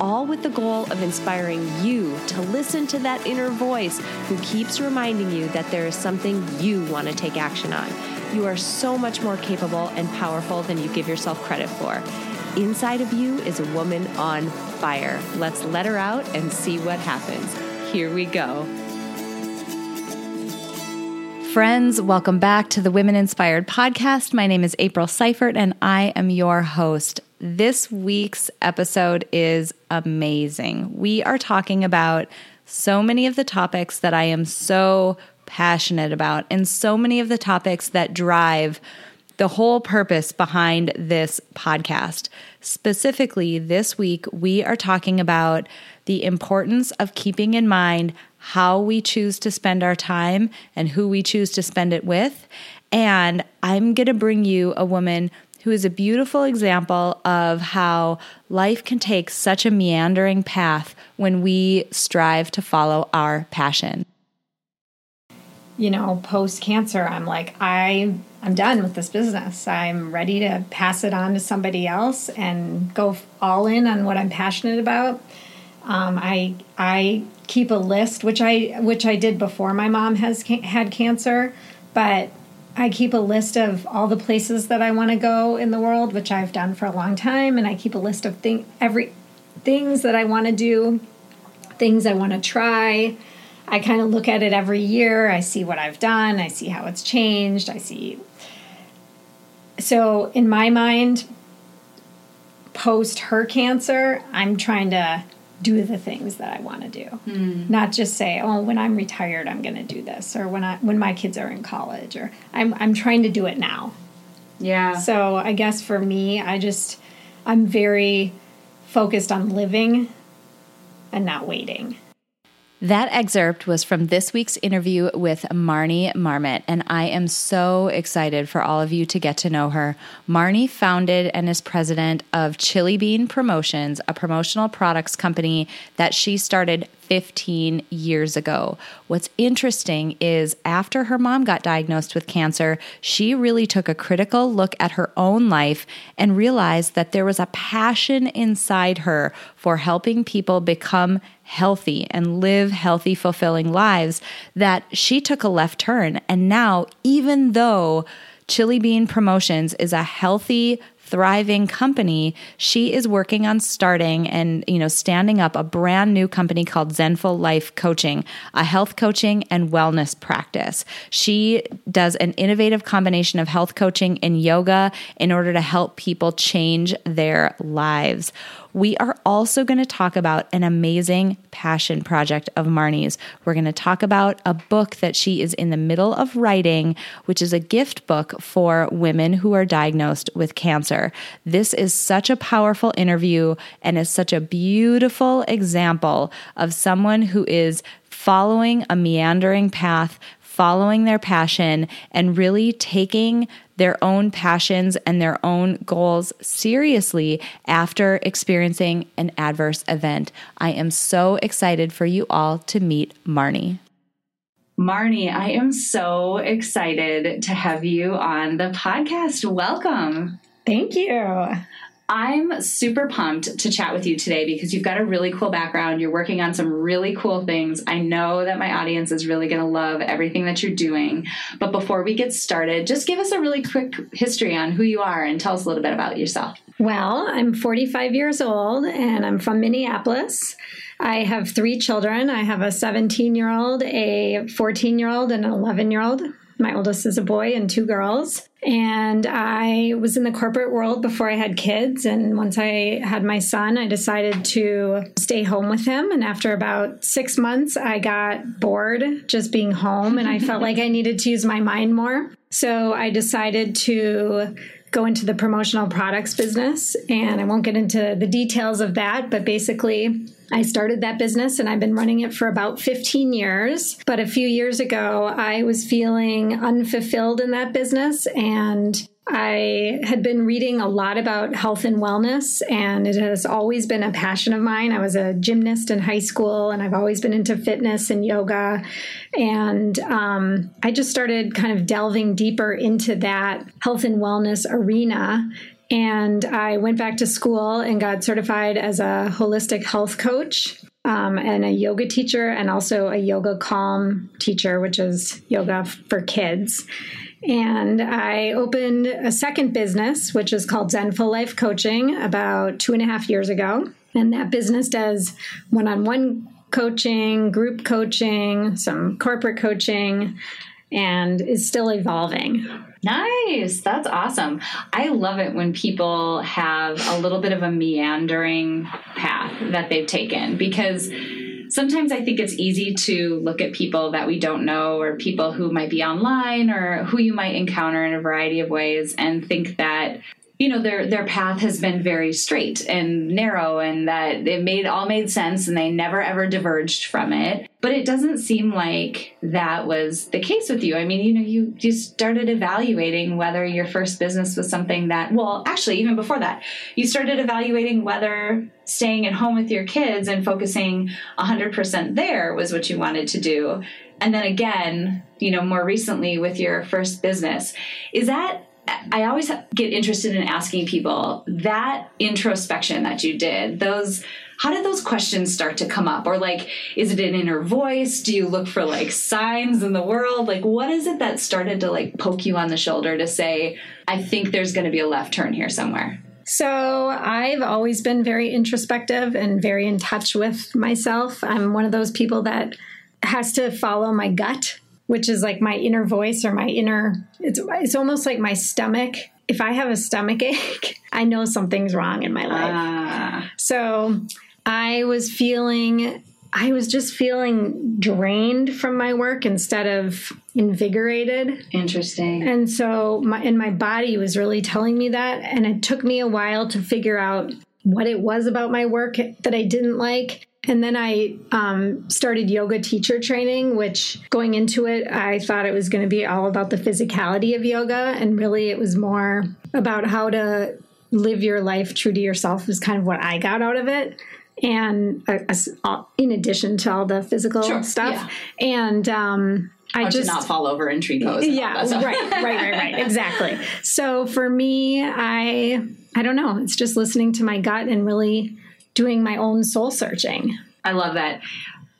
all with the goal of inspiring you to listen to that inner voice who keeps reminding you that there is something you want to take action on. You are so much more capable and powerful than you give yourself credit for. Inside of you is a woman on fire. Let's let her out and see what happens. Here we go. Friends, welcome back to the Women Inspired podcast. My name is April Seifert and I am your host. This week's episode is amazing. We are talking about so many of the topics that I am so passionate about, and so many of the topics that drive the whole purpose behind this podcast. Specifically, this week, we are talking about the importance of keeping in mind how we choose to spend our time and who we choose to spend it with. And I'm going to bring you a woman who is a beautiful example of how life can take such a meandering path when we strive to follow our passion. You know, post cancer, I'm like, I I'm done with this business. I'm ready to pass it on to somebody else and go all in on what I'm passionate about. Um, I I keep a list, which I which I did before my mom has had cancer, but I keep a list of all the places that I want to go in the world, which I've done for a long time, and I keep a list of thing every things that I want to do, things I want to try. I kind of look at it every year. I see what I've done. I see how it's changed. I see. So in my mind, post her cancer, I'm trying to do the things that I want to do. Mm. Not just say, "Oh, when I'm retired, I'm going to do this," or when I when my kids are in college, or I'm I'm trying to do it now. Yeah. So I guess for me, I just I'm very focused on living and not waiting. That excerpt was from this week's interview with Marnie Marmot, and I am so excited for all of you to get to know her. Marnie founded and is president of Chili Bean Promotions, a promotional products company that she started 15 years ago. What's interesting is after her mom got diagnosed with cancer, she really took a critical look at her own life and realized that there was a passion inside her for helping people become healthy and live healthy, fulfilling lives that she took a left turn. And now, even though Chili Bean Promotions is a healthy, thriving company, she is working on starting and, you know, standing up a brand new company called Zenful Life Coaching, a health coaching and wellness practice. She does an innovative combination of health coaching and yoga in order to help people change their lives we are also going to talk about an amazing passion project of Marnie's. We're going to talk about a book that she is in the middle of writing, which is a gift book for women who are diagnosed with cancer. This is such a powerful interview and is such a beautiful example of someone who is following a meandering path, following their passion, and really taking their own passions and their own goals seriously after experiencing an adverse event. I am so excited for you all to meet Marnie. Marnie, I am so excited to have you on the podcast. Welcome. Thank you. I'm super pumped to chat with you today because you've got a really cool background. You're working on some really cool things. I know that my audience is really going to love everything that you're doing. But before we get started, just give us a really quick history on who you are and tell us a little bit about yourself. Well, I'm 45 years old and I'm from Minneapolis. I have three children. I have a 17 year old, a 14 year old, and an 11 year old. My oldest is a boy and two girls. And I was in the corporate world before I had kids. And once I had my son, I decided to stay home with him. And after about six months, I got bored just being home and I felt like I needed to use my mind more. So I decided to go into the promotional products business. And I won't get into the details of that, but basically, I started that business and I've been running it for about 15 years. But a few years ago, I was feeling unfulfilled in that business and I had been reading a lot about health and wellness, and it has always been a passion of mine. I was a gymnast in high school, and I've always been into fitness and yoga. And um, I just started kind of delving deeper into that health and wellness arena. And I went back to school and got certified as a holistic health coach. Um, and a yoga teacher, and also a yoga calm teacher, which is yoga for kids. And I opened a second business, which is called Zenful Life Coaching, about two and a half years ago. And that business does one on one coaching, group coaching, some corporate coaching, and is still evolving. Nice. That's awesome. I love it when people have a little bit of a meandering path that they've taken because sometimes I think it's easy to look at people that we don't know or people who might be online or who you might encounter in a variety of ways and think that you know their their path has been very straight and narrow and that it made all made sense and they never ever diverged from it. But it doesn't seem like that was the case with you. I mean you know you you started evaluating whether your first business was something that well actually even before that you started evaluating whether staying at home with your kids and focusing 100% there was what you wanted to do. And then again you know more recently with your first business. Is that I always get interested in asking people that introspection that you did, those how did those questions start to come up? Or like is it an inner voice? Do you look for like signs in the world? Like what is it that started to like poke you on the shoulder to say i think there's going to be a left turn here somewhere so I've always been very introspective and very in touch with myself. I'm one of those people that has to follow my gut which is like my inner voice or my inner it's it's almost like my stomach. If i have a stomach ache i know something's wrong in my life. Ah. so i was feeling i was just feeling drained from my work instead of invigorated. Interesting. And so my and my body was really telling me that and it took me a while to figure out what it was about my work that i didn't like and then I um, started yoga teacher training, which going into it, I thought it was going to be all about the physicality of yoga. And really, it was more about how to live your life true to yourself, was kind of what I got out of it. And uh, in addition to all the physical sure, stuff. Yeah. And, um, I how just not fall over in tree pose. Yeah, right, right, right, right. Exactly. So for me, I I don't know. It's just listening to my gut and really doing my own soul searching. I love that.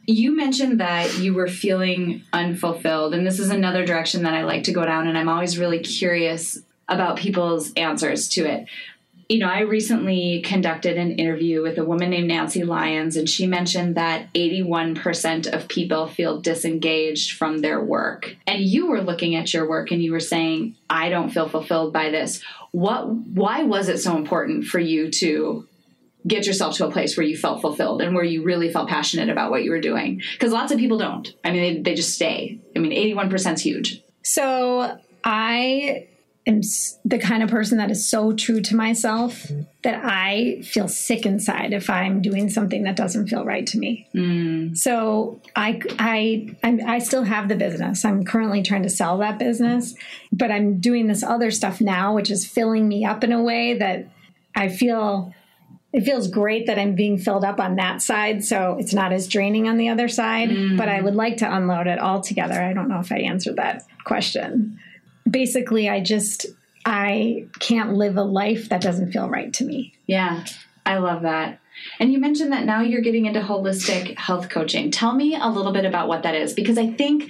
You mentioned that you were feeling unfulfilled, and this is another direction that I like to go down, and I'm always really curious about people's answers to it. You know, I recently conducted an interview with a woman named Nancy Lyons, and she mentioned that 81% of people feel disengaged from their work. And you were looking at your work and you were saying, I don't feel fulfilled by this. What why was it so important for you to get yourself to a place where you felt fulfilled and where you really felt passionate about what you were doing. Because lots of people don't. I mean, they, they just stay. I mean, 81% is huge. So I am the kind of person that is so true to myself that I feel sick inside if I'm doing something that doesn't feel right to me. Mm. So I, I, I, I still have the business. I'm currently trying to sell that business, but I'm doing this other stuff now, which is filling me up in a way that I feel it feels great that I'm being filled up on that side, so it's not as draining on the other side. Mm. But I would like to unload it all together. I don't know if I answered that question. Basically, I just I can't live a life that doesn't feel right to me. Yeah, I love that. And you mentioned that now you're getting into holistic health coaching. Tell me a little bit about what that is because I think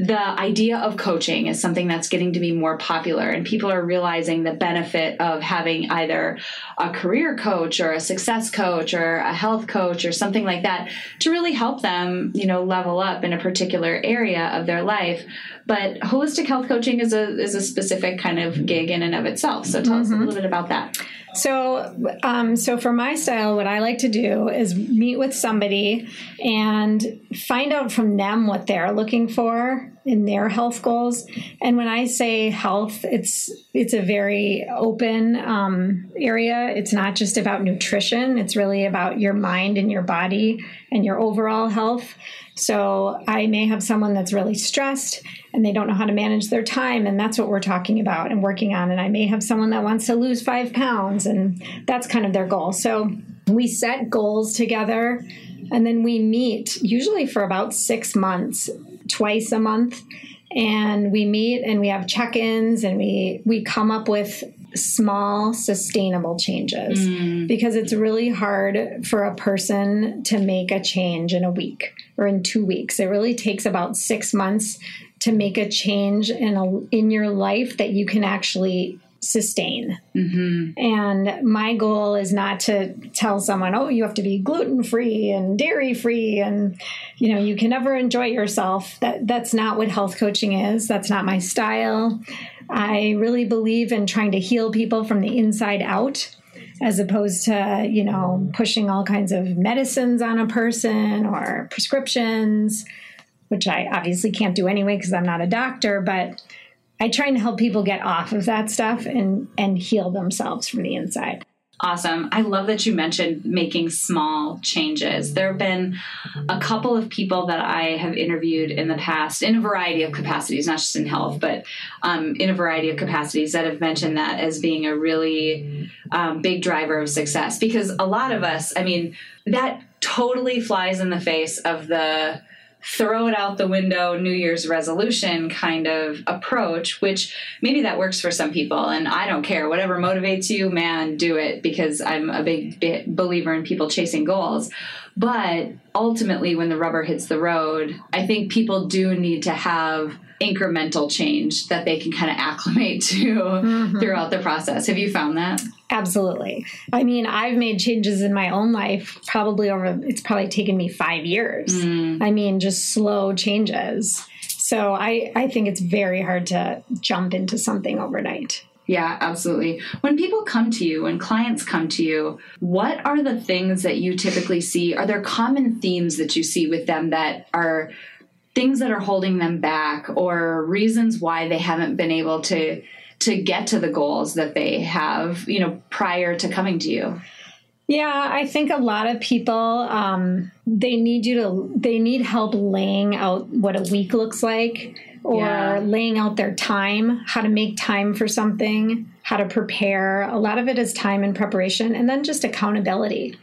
the idea of coaching is something that's getting to be more popular and people are realizing the benefit of having either a career coach or a success coach or a health coach or something like that to really help them you know level up in a particular area of their life but holistic health coaching is a is a specific kind of gig in and of itself so tell mm-hmm. us a mm-hmm. little bit about that so, um, so for my style, what I like to do is meet with somebody and find out from them what they're looking for in their health goals. And when I say health, it's it's a very open um, area. It's not just about nutrition. It's really about your mind and your body and your overall health. So I may have someone that's really stressed and they don't know how to manage their time, and that's what we're talking about and working on. And I may have someone that wants to lose five pounds, and that's kind of their goal. So we set goals together and then we meet usually for about six months, twice a month. And we meet and we have check ins and we, we come up with small, sustainable changes mm. because it's really hard for a person to make a change in a week or in two weeks. It really takes about six months to make a change in a, in your life that you can actually sustain. Mm-hmm. And my goal is not to tell someone, oh, you have to be gluten free and dairy free and you know, you can never enjoy yourself. That that's not what health coaching is. That's not my style. I really believe in trying to heal people from the inside out as opposed to, you know, pushing all kinds of medicines on a person or prescriptions, which I obviously can't do anyway because I'm not a doctor, but I try and help people get off of that stuff and and heal themselves from the inside. Awesome. I love that you mentioned making small changes. There have been a couple of people that I have interviewed in the past in a variety of capacities, not just in health, but um, in a variety of capacities that have mentioned that as being a really um, big driver of success. Because a lot of us, I mean, that totally flies in the face of the throw it out the window New Year's resolution kind of approach, which maybe that works for some people. And I don't care. Whatever motivates you, man, do it because I'm a big believer in people chasing goals. But ultimately, when the rubber hits the road, I think people do need to have incremental change that they can kind of acclimate to mm-hmm. throughout the process. Have you found that? Absolutely. I mean, I've made changes in my own life probably over, it's probably taken me five years. Mm. I mean, just slow changes. So I, I think it's very hard to jump into something overnight. Yeah, absolutely. When people come to you, when clients come to you, what are the things that you typically see? Are there common themes that you see with them that are things that are holding them back or reasons why they haven't been able to to get to the goals that they have, you know, prior to coming to you? Yeah, I think a lot of people um, they need you to they need help laying out what a week looks like or yeah. laying out their time, how to make time for something, how to prepare. A lot of it is time and preparation and then just accountability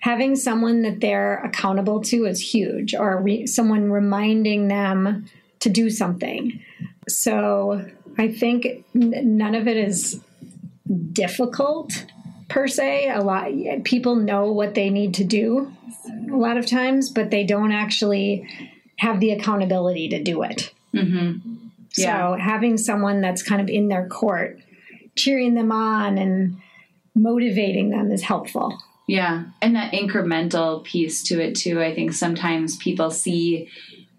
having someone that they're accountable to is huge, or re- someone reminding them to do something. So I think n- none of it is difficult per se. A lot people know what they need to do a lot of times, but they don't actually have the accountability to do it. Mm-hmm. Yeah. So having someone that's kind of in their court, cheering them on and motivating them is helpful. Yeah. And that incremental piece to it, too. I think sometimes people see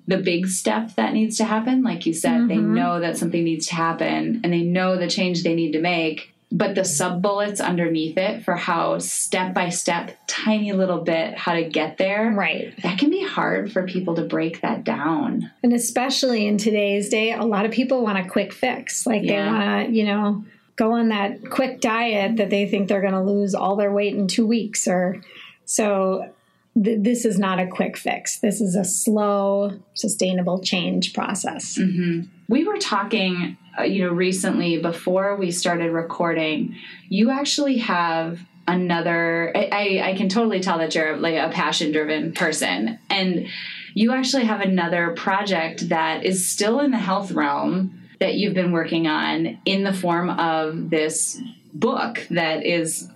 the big step that needs to happen. Like you said, mm-hmm. they know that something needs to happen and they know the change they need to make. But the sub bullets underneath it for how step by step, tiny little bit, how to get there. Right. That can be hard for people to break that down. And especially in today's day, a lot of people want a quick fix. Like yeah. they want to, you know, go on that quick diet that they think they're going to lose all their weight in two weeks or so th- this is not a quick fix. This is a slow sustainable change process. Mm-hmm. we were talking uh, you know recently before we started recording you actually have another I, I can totally tell that you're like a passion driven person. And you actually have another project that is still in the health realm that you've been working on in the form of this book that is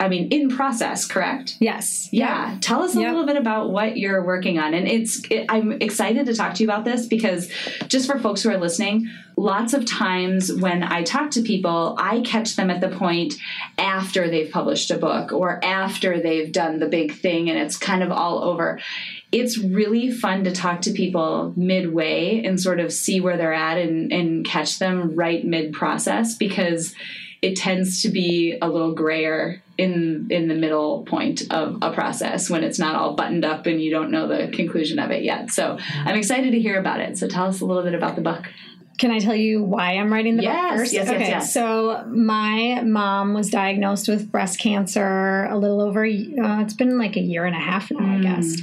i mean in process correct yes yeah, yeah. tell us a yep. little bit about what you're working on and it's it, i'm excited to talk to you about this because just for folks who are listening lots of times when i talk to people i catch them at the point after they've published a book or after they've done the big thing and it's kind of all over it's really fun to talk to people midway and sort of see where they're at and, and catch them right mid process because it tends to be a little grayer in in the middle point of a process when it's not all buttoned up and you don't know the conclusion of it yet. So I'm excited to hear about it. So tell us a little bit about the book. Can I tell you why I'm writing the yes, book first? Yes, okay, yes, yes. So my mom was diagnosed with breast cancer a little over. Uh, it's been like a year and a half now, mm. I guess.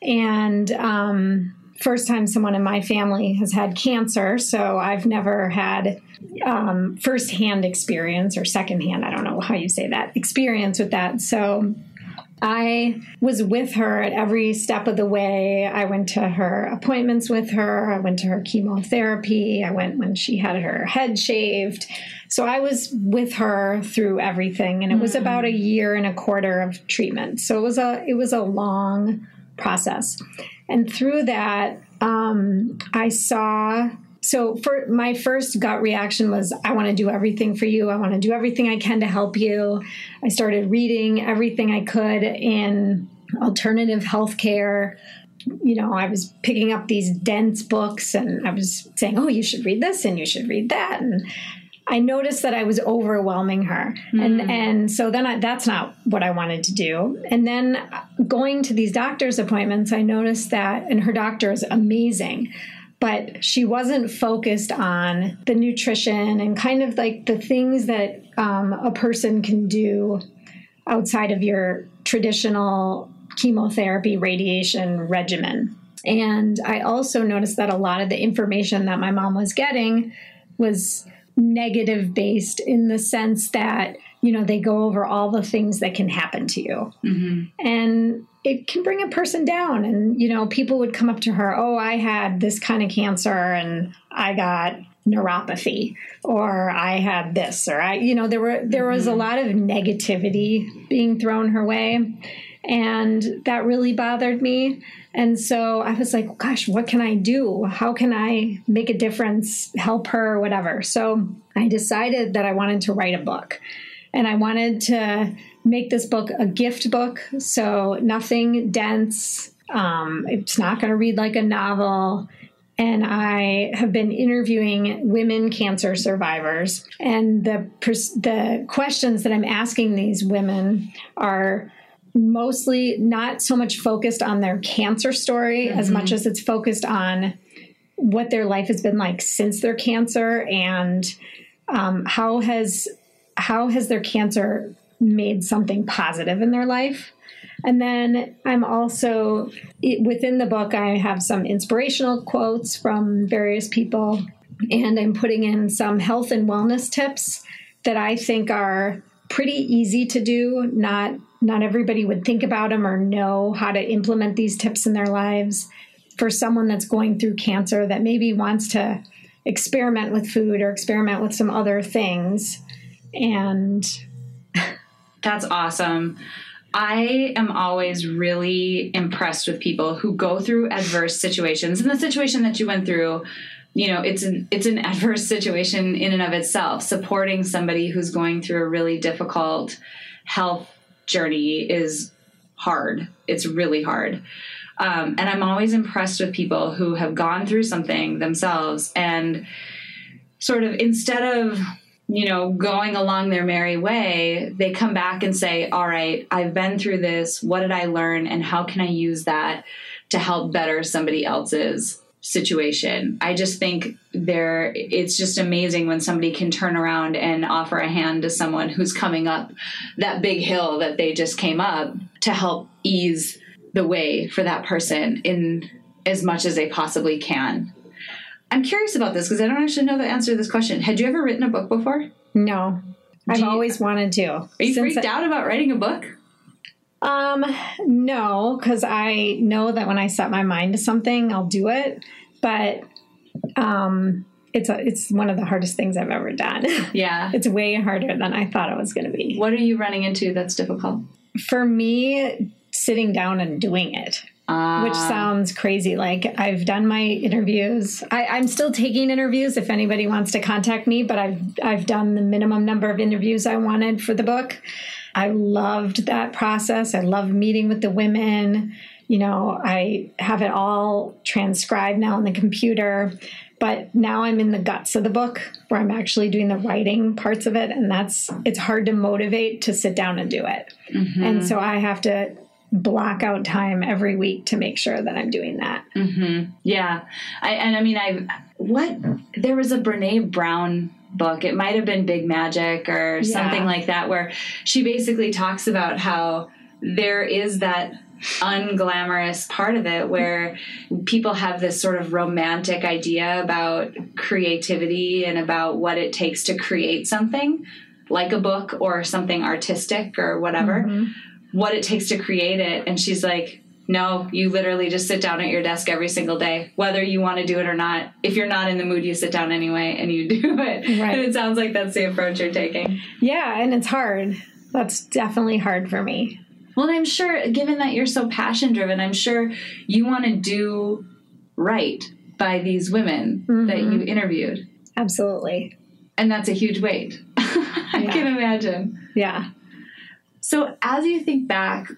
And um, first time someone in my family has had cancer, so I've never had um, firsthand experience or secondhand. I don't know how you say that experience with that. So I was with her at every step of the way. I went to her appointments with her. I went to her chemotherapy. I went when she had her head shaved. So I was with her through everything and it was mm. about a year and a quarter of treatment. So it was a it was a long process. And through that um, I saw so for my first gut reaction was i want to do everything for you. I want to do everything i can to help you. I started reading everything i could in alternative healthcare. You know i was picking up these dense books and i was saying oh you should read this and you should read that. And I noticed that I was overwhelming her, mm. and and so then I, that's not what I wanted to do. And then going to these doctor's appointments, I noticed that, and her doctor is amazing but she wasn't focused on the nutrition and kind of like the things that um, a person can do outside of your traditional chemotherapy radiation regimen. And I also noticed that a lot of the information that my mom was getting was negative based in the sense that, you know, they go over all the things that can happen to you. Mm-hmm. And it can bring a person down and you know people would come up to her oh i had this kind of cancer and i got neuropathy or i had this or i you know there were there was a mm-hmm. lot of negativity being thrown her way and that really bothered me and so i was like gosh what can i do how can i make a difference help her whatever so i decided that i wanted to write a book and i wanted to make this book a gift book. So nothing dense. Um, it's not going to read like a novel. And I have been interviewing women cancer survivors, and the the questions that I'm asking these women are mostly not so much focused on their cancer story mm-hmm. as much as it's focused on what their life has been like since their cancer and um, how has how has their cancer made something positive in their life. And then I'm also within the book, I have some inspirational quotes from various people, and I'm putting in some health and wellness tips that I think are pretty easy to do. Not not everybody would think about them or know how to implement these tips in their lives. For someone that's going through cancer that maybe wants to experiment with food or experiment with some other things and that's awesome. I am always really impressed with people who go through adverse situations. And the situation that you went through, you know, it's an it's an adverse situation in and of itself. Supporting somebody who's going through a really difficult health journey is hard. It's really hard. Um, and I'm always impressed with people who have gone through something themselves and sort of instead of you know, going along their merry way, they come back and say, All right, I've been through this. What did I learn? And how can I use that to help better somebody else's situation? I just think there, it's just amazing when somebody can turn around and offer a hand to someone who's coming up that big hill that they just came up to help ease the way for that person in as much as they possibly can. I'm curious about this because I don't actually know the answer to this question. Had you ever written a book before? No. I've you, always wanted to. Are you freaked I, out about writing a book? Um, no, because I know that when I set my mind to something, I'll do it. But um, it's a, it's one of the hardest things I've ever done. Yeah, it's way harder than I thought it was going to be. What are you running into that's difficult? For me, sitting down and doing it. Uh, which sounds crazy. Like I've done my interviews. I, I'm still taking interviews if anybody wants to contact me, but I've I've done the minimum number of interviews I wanted for the book. I loved that process. I love meeting with the women. You know, I have it all transcribed now on the computer. But now I'm in the guts of the book where I'm actually doing the writing parts of it. And that's, it's hard to motivate to sit down and do it. Mm-hmm. And so I have to block out time every week to make sure that I'm doing that. Mm-hmm. Yeah. I, and I mean, I, what, there was a Brene Brown book. It might have been Big Magic or something like that, where she basically talks about how there is that unglamorous part of it where people have this sort of romantic idea about creativity and about what it takes to create something like a book or something artistic or whatever mm-hmm. what it takes to create it and she's like no you literally just sit down at your desk every single day whether you want to do it or not if you're not in the mood you sit down anyway and you do it right. and it sounds like that's the approach you're taking yeah and it's hard that's definitely hard for me well, I'm sure, given that you're so passion driven, I'm sure you want to do right by these women mm-hmm. that you interviewed. Absolutely. And that's a huge weight. I yeah. can imagine. Yeah. So, as you think back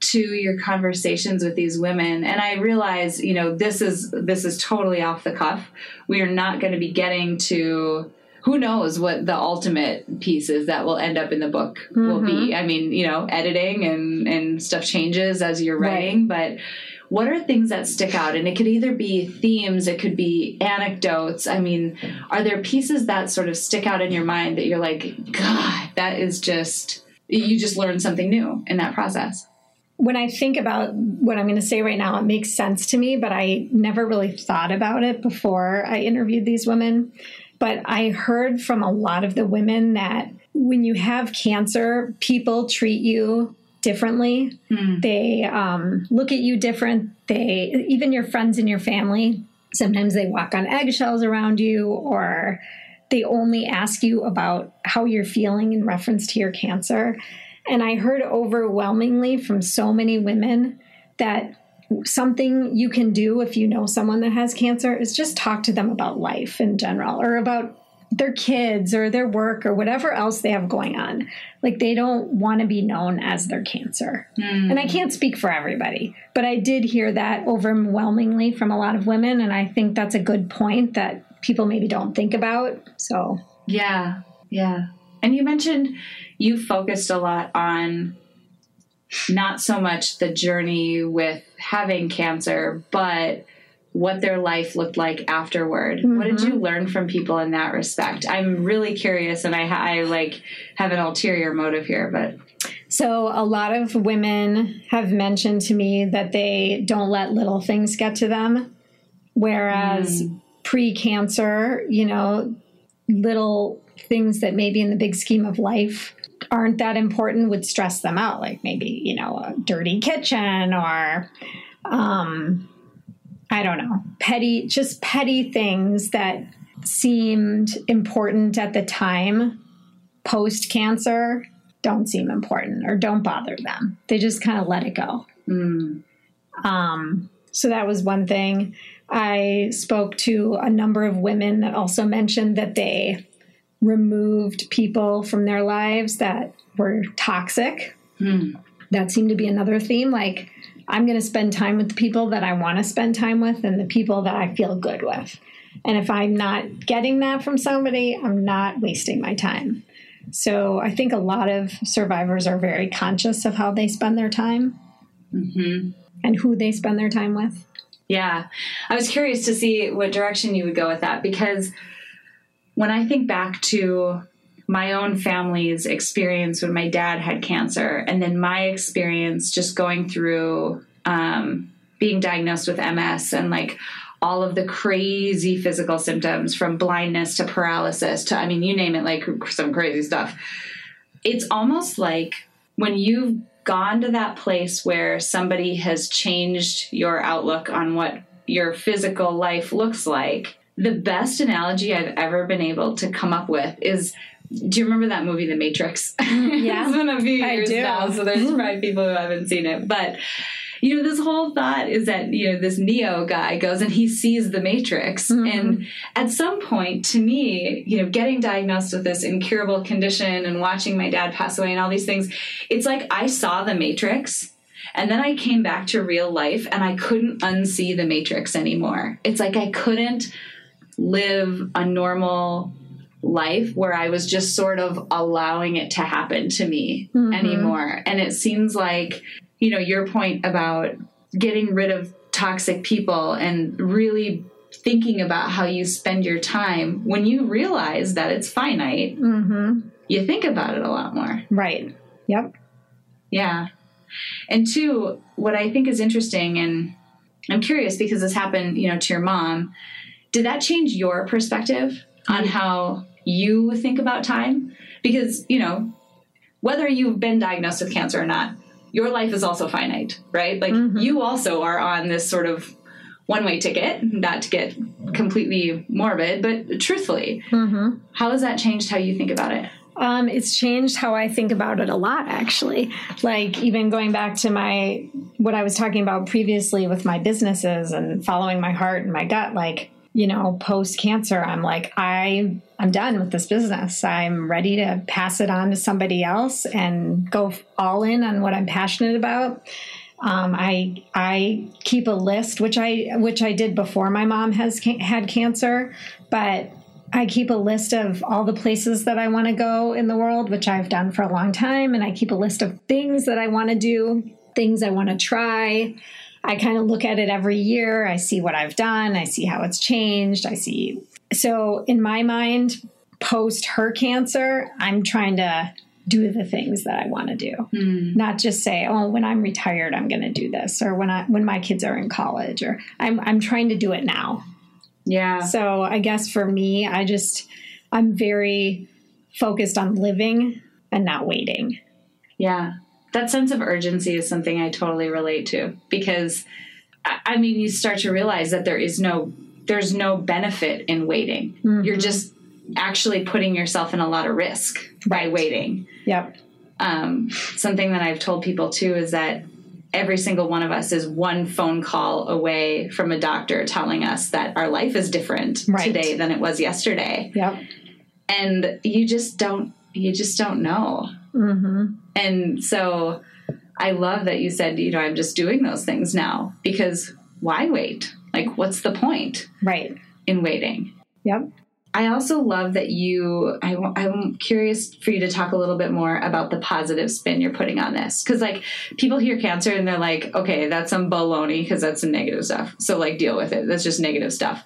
to your conversations with these women and i realize you know this is this is totally off the cuff we are not going to be getting to who knows what the ultimate pieces that will end up in the book mm-hmm. will be. Mm-hmm. I mean, you know, editing and and stuff changes as you're writing, right. but what are things that stick out? And it could either be themes, it could be anecdotes. I mean, are there pieces that sort of stick out in your mind that you're like, God, that is just you just learned something new in that process? When I think about what I'm going to say right now, it makes sense to me, but I never really thought about it before I interviewed these women. But I heard from a lot of the women that when you have cancer, people treat you differently. Mm. They um, look at you different. They, even your friends and your family, sometimes they walk on eggshells around you or they only ask you about how you're feeling in reference to your cancer. And I heard overwhelmingly from so many women that something you can do if you know someone that has cancer is just talk to them about life in general or about their kids or their work or whatever else they have going on. Like they don't want to be known as their cancer. Mm. And I can't speak for everybody, but I did hear that overwhelmingly from a lot of women. And I think that's a good point that people maybe don't think about. So, yeah, yeah. And you mentioned you focused a lot on not so much the journey with having cancer, but what their life looked like afterward. Mm-hmm. What did you mm-hmm. learn from people in that respect? I'm really curious, and I, I like have an ulterior motive here, but. So, a lot of women have mentioned to me that they don't let little things get to them. Whereas mm. pre cancer, you know, little things that maybe in the big scheme of life aren't that important would stress them out, like maybe, you know, a dirty kitchen or, um, I don't know, petty, just petty things that seemed important at the time post cancer don't seem important or don't bother them. They just kind of let it go. Mm. Um, so that was one thing. I spoke to a number of women that also mentioned that they removed people from their lives that were toxic. Mm. That seemed to be another theme. Like, I'm going to spend time with the people that I want to spend time with and the people that I feel good with. And if I'm not getting that from somebody, I'm not wasting my time. So I think a lot of survivors are very conscious of how they spend their time mm-hmm. and who they spend their time with. Yeah. I was curious to see what direction you would go with that because when I think back to my own family's experience when my dad had cancer, and then my experience just going through um, being diagnosed with MS and like all of the crazy physical symptoms from blindness to paralysis to, I mean, you name it, like some crazy stuff. It's almost like when you've gone to that place where somebody has changed your outlook on what your physical life looks like the best analogy I've ever been able to come up with is do you remember that movie, The Matrix? Mm, yeah. it's been a few years now, so there's probably people who haven't seen it. But you know, this whole thought is that, you know, this Neo guy goes and he sees the Matrix. Mm-hmm. And at some point, to me, you know, getting diagnosed with this incurable condition and watching my dad pass away and all these things, it's like I saw the Matrix and then I came back to real life and I couldn't unsee the Matrix anymore. It's like I couldn't live a normal life where I was just sort of allowing it to happen to me Mm-hmm. anymore. And it seems like, you know, your point about getting rid of toxic people and really thinking about how you spend your time when you realize that it's finite, Mm-hmm. you think about it a lot more. Right. Yep. Yeah. And two, what I think is interesting, and I'm curious because this happened, you know, to your mom. Did that change your perspective on mm-hmm. how you think about time? Because, you know, whether you've been diagnosed with cancer or not, your life is also finite, right? Like mm-hmm. you also are on this sort of one way ticket, not to get completely morbid, but truthfully, mm-hmm. how has that changed how you think about it? Um, it's changed how I think about it a lot, actually. Like even going back to my what I was talking about previously with my businesses and following my heart and my gut. Like you know, post cancer, I'm like I I'm done with this business. I'm ready to pass it on to somebody else and go all in on what I'm passionate about. Um, I I keep a list, which I which I did before my mom has ca- had cancer, but I keep a list of all the places that I want to go in the world, which I've done for a long time, and I keep a list of things that I want to do, things I want to try. I kind of look at it every year. I see what I've done. I see how it's changed. I see. So in my mind, post her cancer, I'm trying to do the things that I want to do. Hmm. Not just say, "Oh, when I'm retired, I'm going to do this," or when I when my kids are in college, or I'm I'm trying to do it now. Yeah. So I guess for me, I just I'm very focused on living and not waiting. Yeah. That sense of urgency is something I totally relate to because I mean you start to realize that there is no there's no benefit in waiting. You're just actually putting yourself in a lot of risk by waiting. Yep. Um, something that I've told people too is that every single one of us is one phone call away from a doctor telling us that our life is different Right. today than it was yesterday Yep. and you just don't you just don't know and so i love that you said you know i'm just doing those things now because why wait like what's the point Right. in waiting Yep. I also love that you I, i'm curious for you to talk a little bit more about the positive spin you're putting on this. Because like people hear cancer and they're like okay that's some baloney because that's some negative stuff. So like deal with it. That's just negative stuff.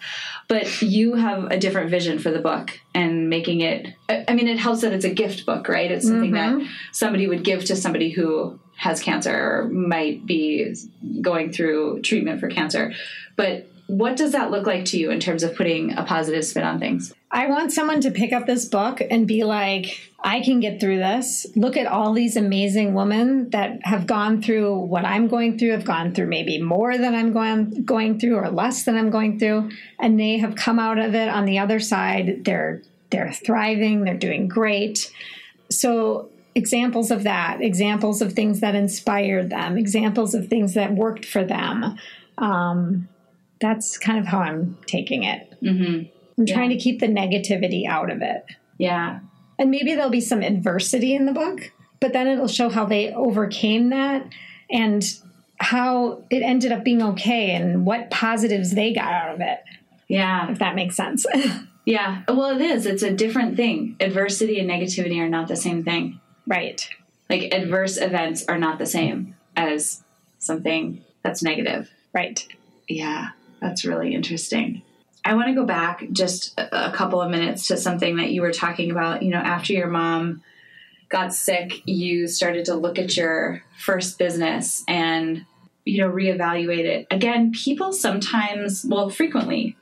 But you have a different vision for the book and making it I I mean it helps that it's a gift book right? It's something that mm-hmm. somebody would give to somebody who has cancer or might be going through treatment for cancer. But what does that look like to you in terms of putting a positive spin on things I want someone to pick up this book and be like, I can get through this. Look at all these amazing women that have gone through what I'm going through, have gone through maybe more than I'm going going through or less than I'm going through, and they have come out of it on the other side. They're they're thriving, they're doing great. So examples of that, examples of things that inspired them, examples of things that worked for them. Um, that's kind of how I'm taking it. Mm-hmm. I'm trying to keep the negativity out of it. yeah And maybe there'll be some adversity in the book, but then it'll show how they overcame that and how it ended up being okay and what positives they got out of it, yeah if that makes sense. Yeah. Well, it is. It's a different thing. Adversity and negativity are not the same thing. right. Like, adverse events are not the same as something that's negative. Right. Yeah. That's really interesting. I want to go back just a couple of minutes to something that you were talking about. You know, after your mom got sick, you started to look at your first business and, you know, reevaluate it. Again, people sometimes, well, frequently,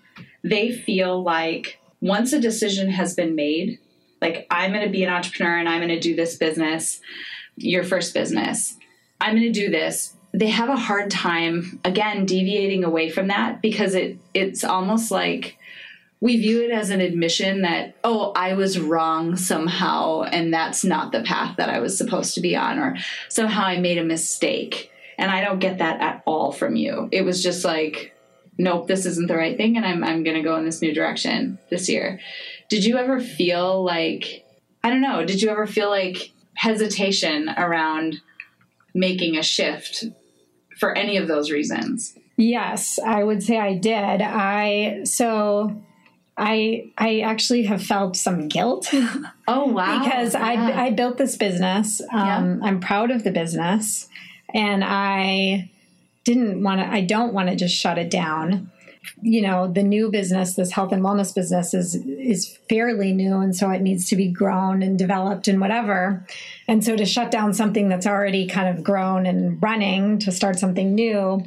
they feel like once a decision has been made, like I'm going to be an entrepreneur and I'm going to do this business, your first business, I'm going to do this. They have a hard time again deviating away from that because it it's almost like we view it as an admission that oh I was wrong somehow and that's not the path that I was supposed to be on or somehow I made a mistake. And I don't get that at all from you. It was just like nope, this isn't the right thing, and I'm I'm gonna go in this new direction this year. Did you ever feel like I don't know? Did you ever feel like hesitation around making a shift for any of those reasons? Yes, I would say I did. I so I I actually have felt some guilt. Oh wow! because Yeah. I I built this business. Um, I'm proud of the business, and I didn't want to. I don't want to just shut it down. You know, the new business, this health and wellness business, is is fairly new, and so it needs to be grown and developed and whatever. And so to shut down something that's already kind of grown and running to start something new,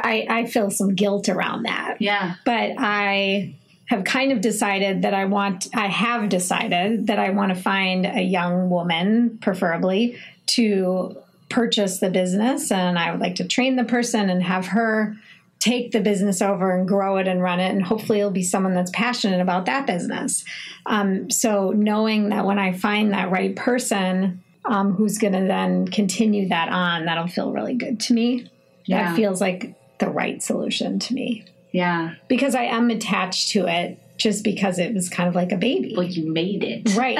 I, I feel some guilt around that yeah. but I have kind of decided that I want, I have decided that I want to find a young woman, preferably, to purchase the business. And I would like to train the person and have her take the business over and grow it and run it. And hopefully, it'll be someone that's passionate about that business. Um, so, knowing that when I find that right person, um, who's going to then continue that on, that'll feel really good to me. Yeah. That feels like the right solution to me Yeah. because I am attached to it just because it was kind of like a baby. Well, you made it. Right.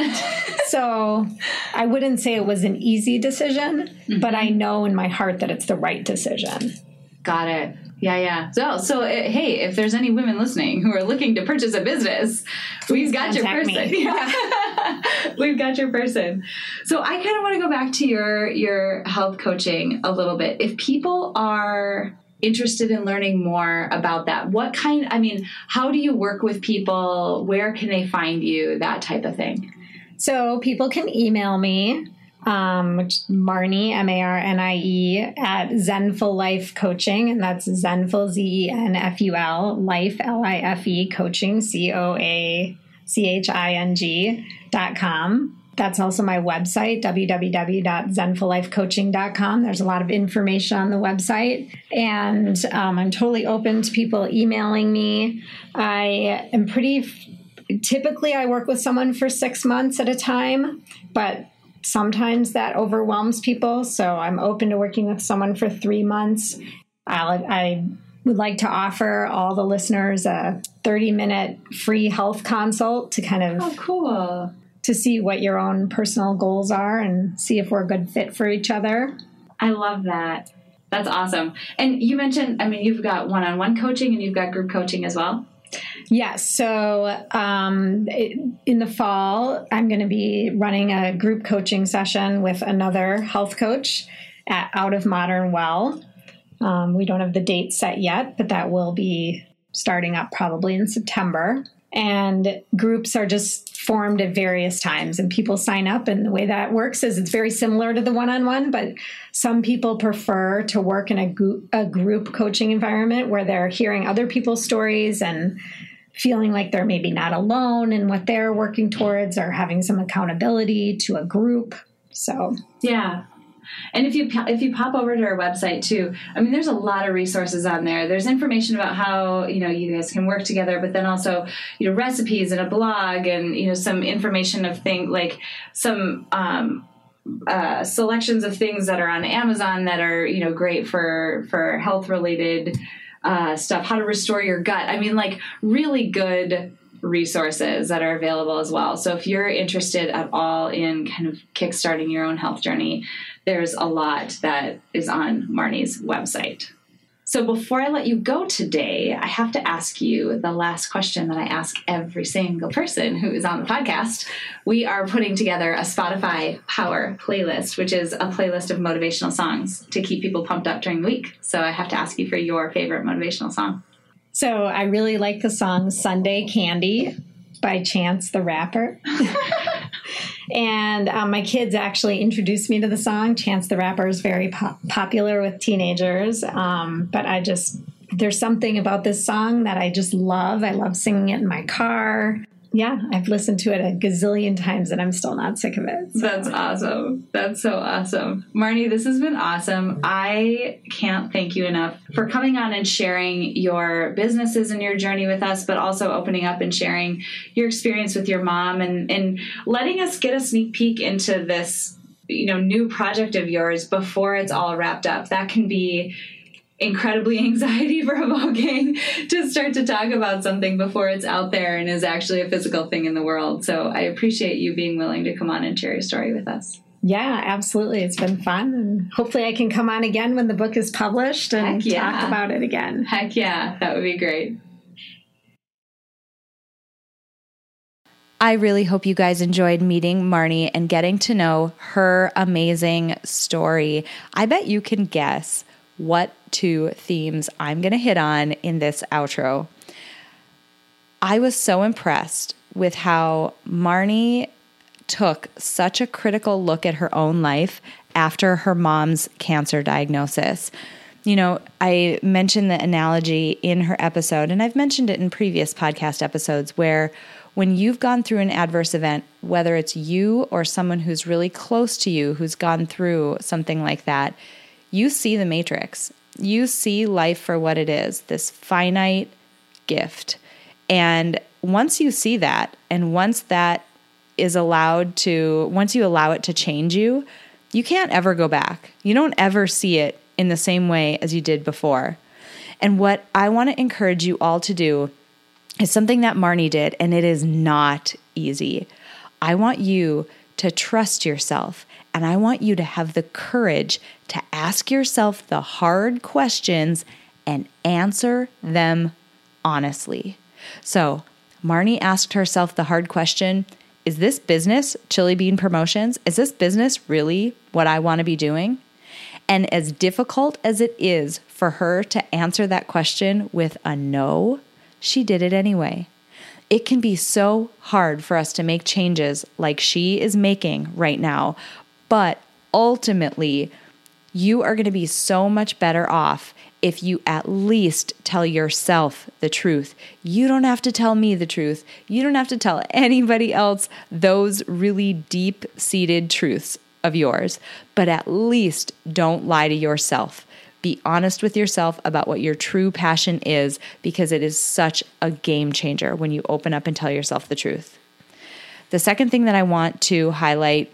so I wouldn't say it was an easy decision, but I know in my heart that it's the right decision. Got it. Yeah, yeah. So, so uh, hey, if there's any women listening who are looking to purchase a business, we've got your person. Yeah. we've got your person. So, I kind of want to go back to your your health coaching a little bit. If people are interested in learning more about that, what kind? I mean, how do you work with people? Where can they find you? That type of thing. So people can email me, um, which Marnie, M A R N I E, at Zenful Life Coaching, and that's Zenful, Z E N F U L, Life, L I F E, Coaching, C O A C H I N G dot com. That's also my website, www.zenfullifecoaching.com. There's a lot of information on the website. And um, I'm totally open to people emailing me. I am pretty typically I work with someone for six months at a time, but sometimes that overwhelms people. So I'm open to working with someone for three months. I'll, I would like to offer all the listeners a 30 minute free health consult to kind of Oh, cool. to see what your own personal goals are and see if we're a good fit for each other. I love that. That's awesome. And you mentioned, I mean, you've got one on one coaching and you've got group coaching as well. Yes. So um, in the fall, I'm going to be running a group coaching session with another health coach at Out of Modern Well. Um, we don't have the date set yet, but that will be starting up probably in September. And groups are just formed at various times, and people sign up. And the way that works is it's very similar to the one on one, but some people prefer to work in a, group a group coaching environment where they're hearing other people's stories and feeling like they're maybe not alone in what they're working towards or having some accountability to a group. So, Yeah. And if you if you pop over to our website too, I mean, there's a lot of resources on there. There's information about how you know you guys can work together, but then also you know recipes and a blog and you know some information of things like some um, uh, selections of things that are on Amazon that are you know great for for health related uh, stuff. How to restore your gut. I mean, like really good resources that are available as well. So if you're interested at all in kind of kickstarting your own health journey, there's a lot that is on Marnie's website. So before I let you go today, I have to ask you the last question that I ask every single person who is on the podcast. We are putting together a Spotify Power playlist, which is a playlist of motivational songs to keep people pumped up during the week. So I have to ask you for your favorite motivational song. so I really like the song Sunday Candy by Chance the Rapper. and um, my kids actually introduced me to the song. Chance the Rapper is very po- popular with teenagers, um, but I just, there's something about this song that I just love. I love singing it in my car. Yeah, I've listened to it a gazillion times and I'm still not sick of it. So- That's awesome. That's so awesome. Marnie, this has been awesome. I can't thank you enough for coming on and sharing your businesses and your journey with us, but also opening up and sharing your experience with your mom and, and letting us get a sneak peek into this you know new project of yours before it's all wrapped up. That can be incredibly anxiety provoking to start to talk about something before it's out there and is actually a physical thing in the world. So I appreciate you being willing to come on and share your story with us. Yeah, absolutely. It's been fun. And hopefully I can come on again when the book is published and yeah. talk about it again. Heck yeah, that would be great. I really hope you guys enjoyed meeting Marnie and getting to know her amazing story. I bet you can guess what two themes I'm going to hit on in this outro. I was so impressed with how Marnie took such a critical look at her own life after her mom's cancer diagnosis. You know, I mentioned the analogy in her episode, and I've mentioned it in previous podcast episodes where when you've gone through an adverse event, whether it's you or someone who's really close to you who's gone through something like that, you see the matrix. You see life for what it is this finite gift. And once you see that, and once that is allowed to, once you allow it to change you, you can't ever go back. You don't ever see it in the same way as you did before. And what I want to encourage you all to do is something that Marnie did, and it is not easy. I want you to trust yourself, and I want you to have the courage to ask yourself the hard questions and answer them honestly. So, Marnie asked herself the hard question Is this business, Chili Bean Promotions, is this business really what I want to be doing? And as difficult as it is for her to answer that question with a no, she did it anyway. It can be so hard for us to make changes like she is making right now, but ultimately, you are going to be so much better off if you at least tell yourself the truth. You don't have to tell me the truth. You don't have to tell anybody else those really deep seated truths of yours, but at least don't lie to yourself. Be honest with yourself about what your true passion is because it is such a game changer when you open up and tell yourself the truth. The second thing that I want to highlight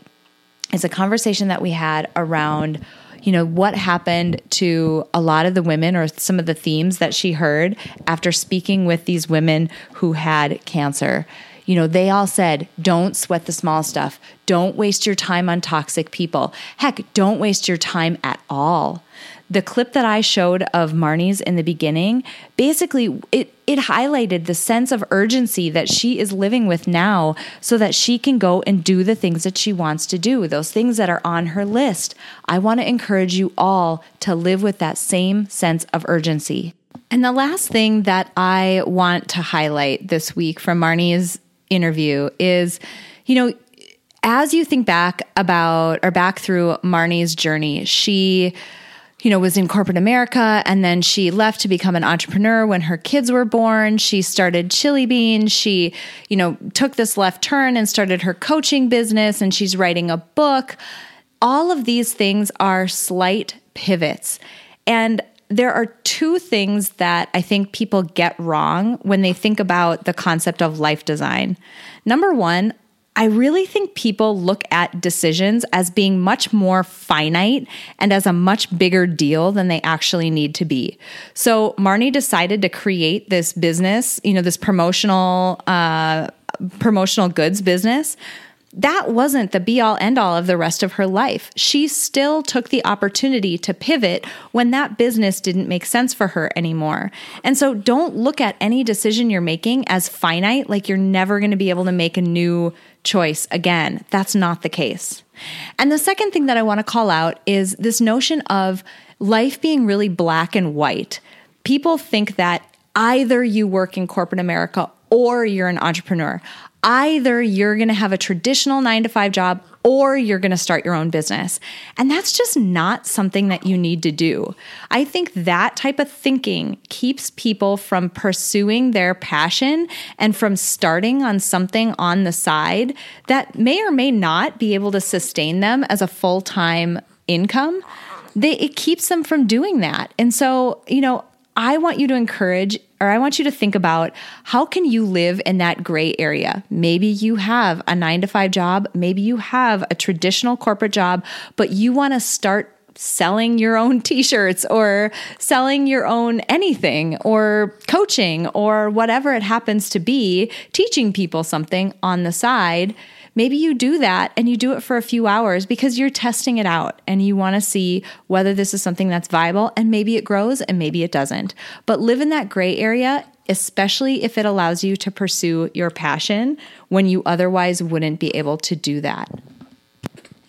is a conversation that we had around you know what happened to a lot of the women or some of the themes that she heard after speaking with these women who had cancer you know, they all said, don't sweat the small stuff. Don't waste your time on toxic people. Heck, don't waste your time at all the clip that I showed of Marnie's in the beginning, basically it it highlighted the sense of urgency that she is living with now so that she can go and do the things that she wants to do, those things that are on her list. I want to encourage you all to live with that same sense of urgency. And the last thing that I want to highlight this week from Marnie's interview is, you know, as you think back about or back through Marnie's journey, she you know, was in corporate America and then she left to become an entrepreneur when her kids were born. She started Chili Bean. She, you know, took this left turn and started her coaching business and she's writing a book. All of these things are slight pivots. And there are two things that I think people get wrong when they think about the concept of life design. Number one, I really think people look at decisions as being much more finite and as a much bigger deal than they actually need to be. So Marnie decided to create this business, you know, this promotional uh, promotional goods business that wasn't the be all end all of the rest of her life. She still took the opportunity to pivot when that business didn't make sense for her anymore. And so don't look at any decision you're making as finite, like you're never going to be able to make a new choice again. That's not the case. And the second thing that I want to call out is this notion of life being really black and white. People think that either you work in corporate America or you're an entrepreneur. Either you're going to have a traditional nine to five job or you're going to start your own business. And that's just not something that you need to do. I think that type of thinking keeps people from pursuing their passion and from starting on something on the side that may or may not be able to sustain them as a full time income. They, it keeps them from doing that. And so, you know, I want you to encourage or I want you to think about how can you live in that gray area? Maybe you have a 9 to 5 job, maybe you have a traditional corporate job, but you want to start selling your own t-shirts or selling your own anything or coaching or whatever it happens to be, teaching people something on the side Maybe you do that and you do it for a few hours because you're testing it out and you want to see whether this is something that's viable and maybe it grows and maybe it doesn't. But live in that gray area especially if it allows you to pursue your passion when you otherwise wouldn't be able to do that.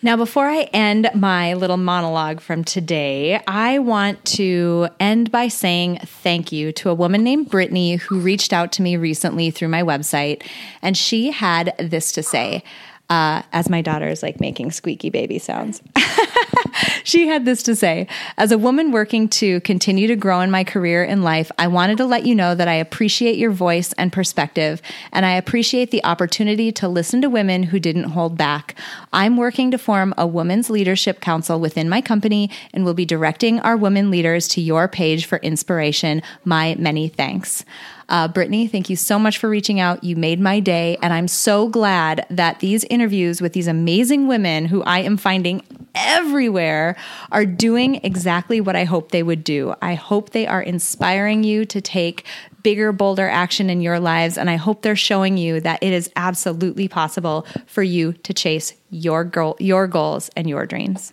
Now, before I end my little monologue from today, I want to end by saying thank you to a woman named Brittany who reached out to me recently through my website, and she had this to say. Uh, as my daughter is like making squeaky baby sounds. she had this to say As a woman working to continue to grow in my career in life, I wanted to let you know that I appreciate your voice and perspective, and I appreciate the opportunity to listen to women who didn't hold back. I'm working to form a women's leadership council within my company and will be directing our women leaders to your page for inspiration. My many thanks. Uh, Brittany, thank you so much for reaching out. You made my day. And I'm so glad that these interviews with these amazing women who I am finding everywhere are doing exactly what I hope they would do. I hope they are inspiring you to take bigger, bolder action in your lives. And I hope they're showing you that it is absolutely possible for you to chase your goal, your goals and your dreams.